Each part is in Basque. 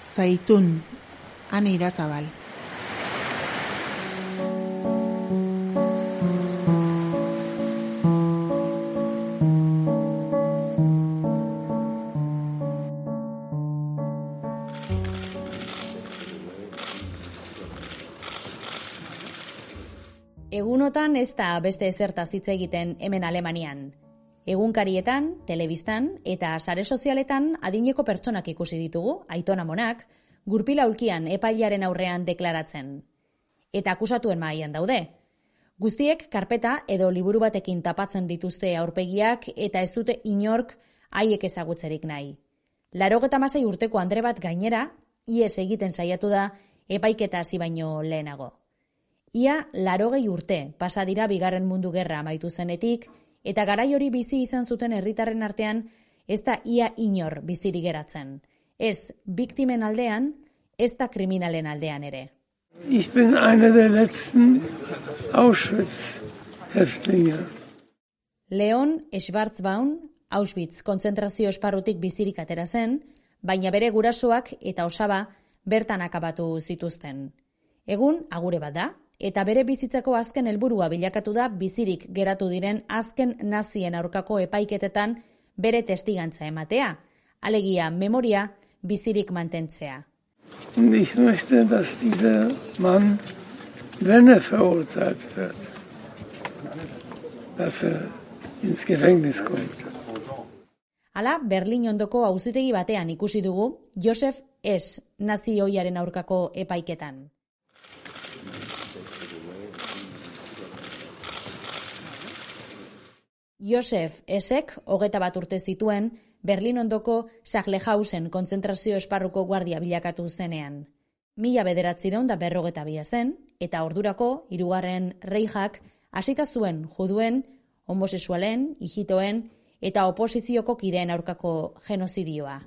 Zaitun, ane irazabal. Egunotan ez da beste ezertaz hitz egiten hemen Alemanian. Egunkarietan, telebistan eta sare sozialetan adineko pertsonak ikusi ditugu, aitona monak, gurpila ulkian epailaren aurrean deklaratzen. Eta akusatuen mailan daude. Guztiek karpeta edo liburu batekin tapatzen dituzte aurpegiak eta ez dute inork haiek ezagutzerik nahi. Larogeta masai urteko andre bat gainera, ies egiten saiatu da epaiketa hasi baino lehenago. Ia larogei urte pasa dira bigarren mundu gerra amaitu zenetik, eta garai hori bizi izan zuten herritarren artean ez da ia inor biziri geratzen. Ez biktimen aldean, ez da kriminalen aldean ere. Ich bin eine der letzten Auschwitz-Häftlinge. Leon Schwarzbaum, Auschwitz konzentrazio esparrutik bizirik atera zen, baina bere gurasoak eta osaba bertan akabatu zituzten. Egun agure bat da, eta bere bizitzako azken helburua bilakatu da bizirik geratu diren azken nazien aurkako epaiketetan bere testigantza ematea, alegia memoria bizirik mantentzea. Und ich möchte, dass dieser Mann, wenn er verurteilt wird, dass er ins Gefängnis kommt. Hala, Berlin ondoko auzitegi batean ikusi dugu Josef S. nazioiaren aurkako epaiketan. Josef Esek, hogeta bat urte zituen, Berlin ondoko Saglehausen konzentrazio esparruko guardia bilakatu zenean. Mila bederatzireun da berrogeta bia zen, eta ordurako, hirugarren reijak, hasita zuen juduen, homosexualen, hijitoen, eta oposizioko kideen aurkako genozidioa.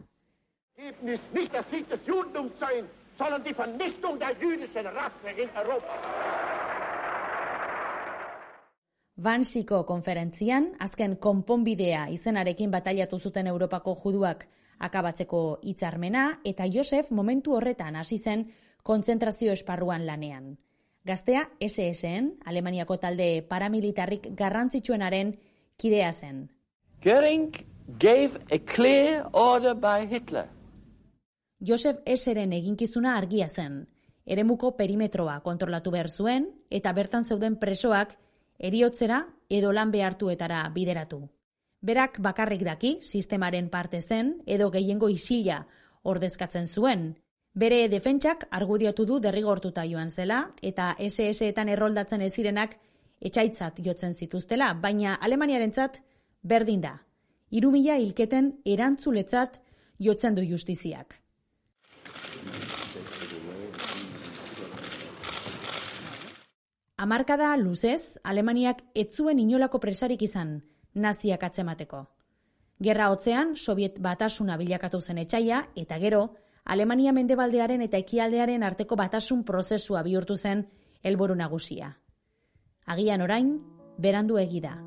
Ergebnis nicht das Sieg des Judentums sein, sondern die Vernichtung der jüdischen Rasse in Europa. Bansiko konferentzian, azken konponbidea izenarekin batailatu zuten Europako juduak akabatzeko hitzarmena eta Josef momentu horretan hasi zen kontzentrazio esparruan lanean. Gaztea SS-en, Alemaniako talde paramilitarrik garrantzitsuenaren kidea zen. Göring gave a clear order by Hitler. Josef S-eren eginkizuna argia zen. Eremuko perimetroa kontrolatu behar zuen eta bertan zeuden presoak eriotzera edo lan behartuetara bideratu. Berak bakarrik daki sistemaren parte zen edo gehiengo isila ordezkatzen zuen. Bere defentsak argudiatu du derrigortuta joan zela eta SS-etan erroldatzen ez zirenak etxaitzat jotzen zituztela, baina Alemaniarentzat berdin da. Hiru mila hilketen erantzuletzat jotzen du justiziak. Amarkada luzez, Alemaniak etzuen inolako presarik izan naziak atzemateko. Gerra hotzean, Soviet batasuna bilakatu zen etxaia, eta gero, Alemania mendebaldearen eta ekialdearen arteko batasun prozesua bihurtu zen helburu nagusia. Agian orain, berandu egida.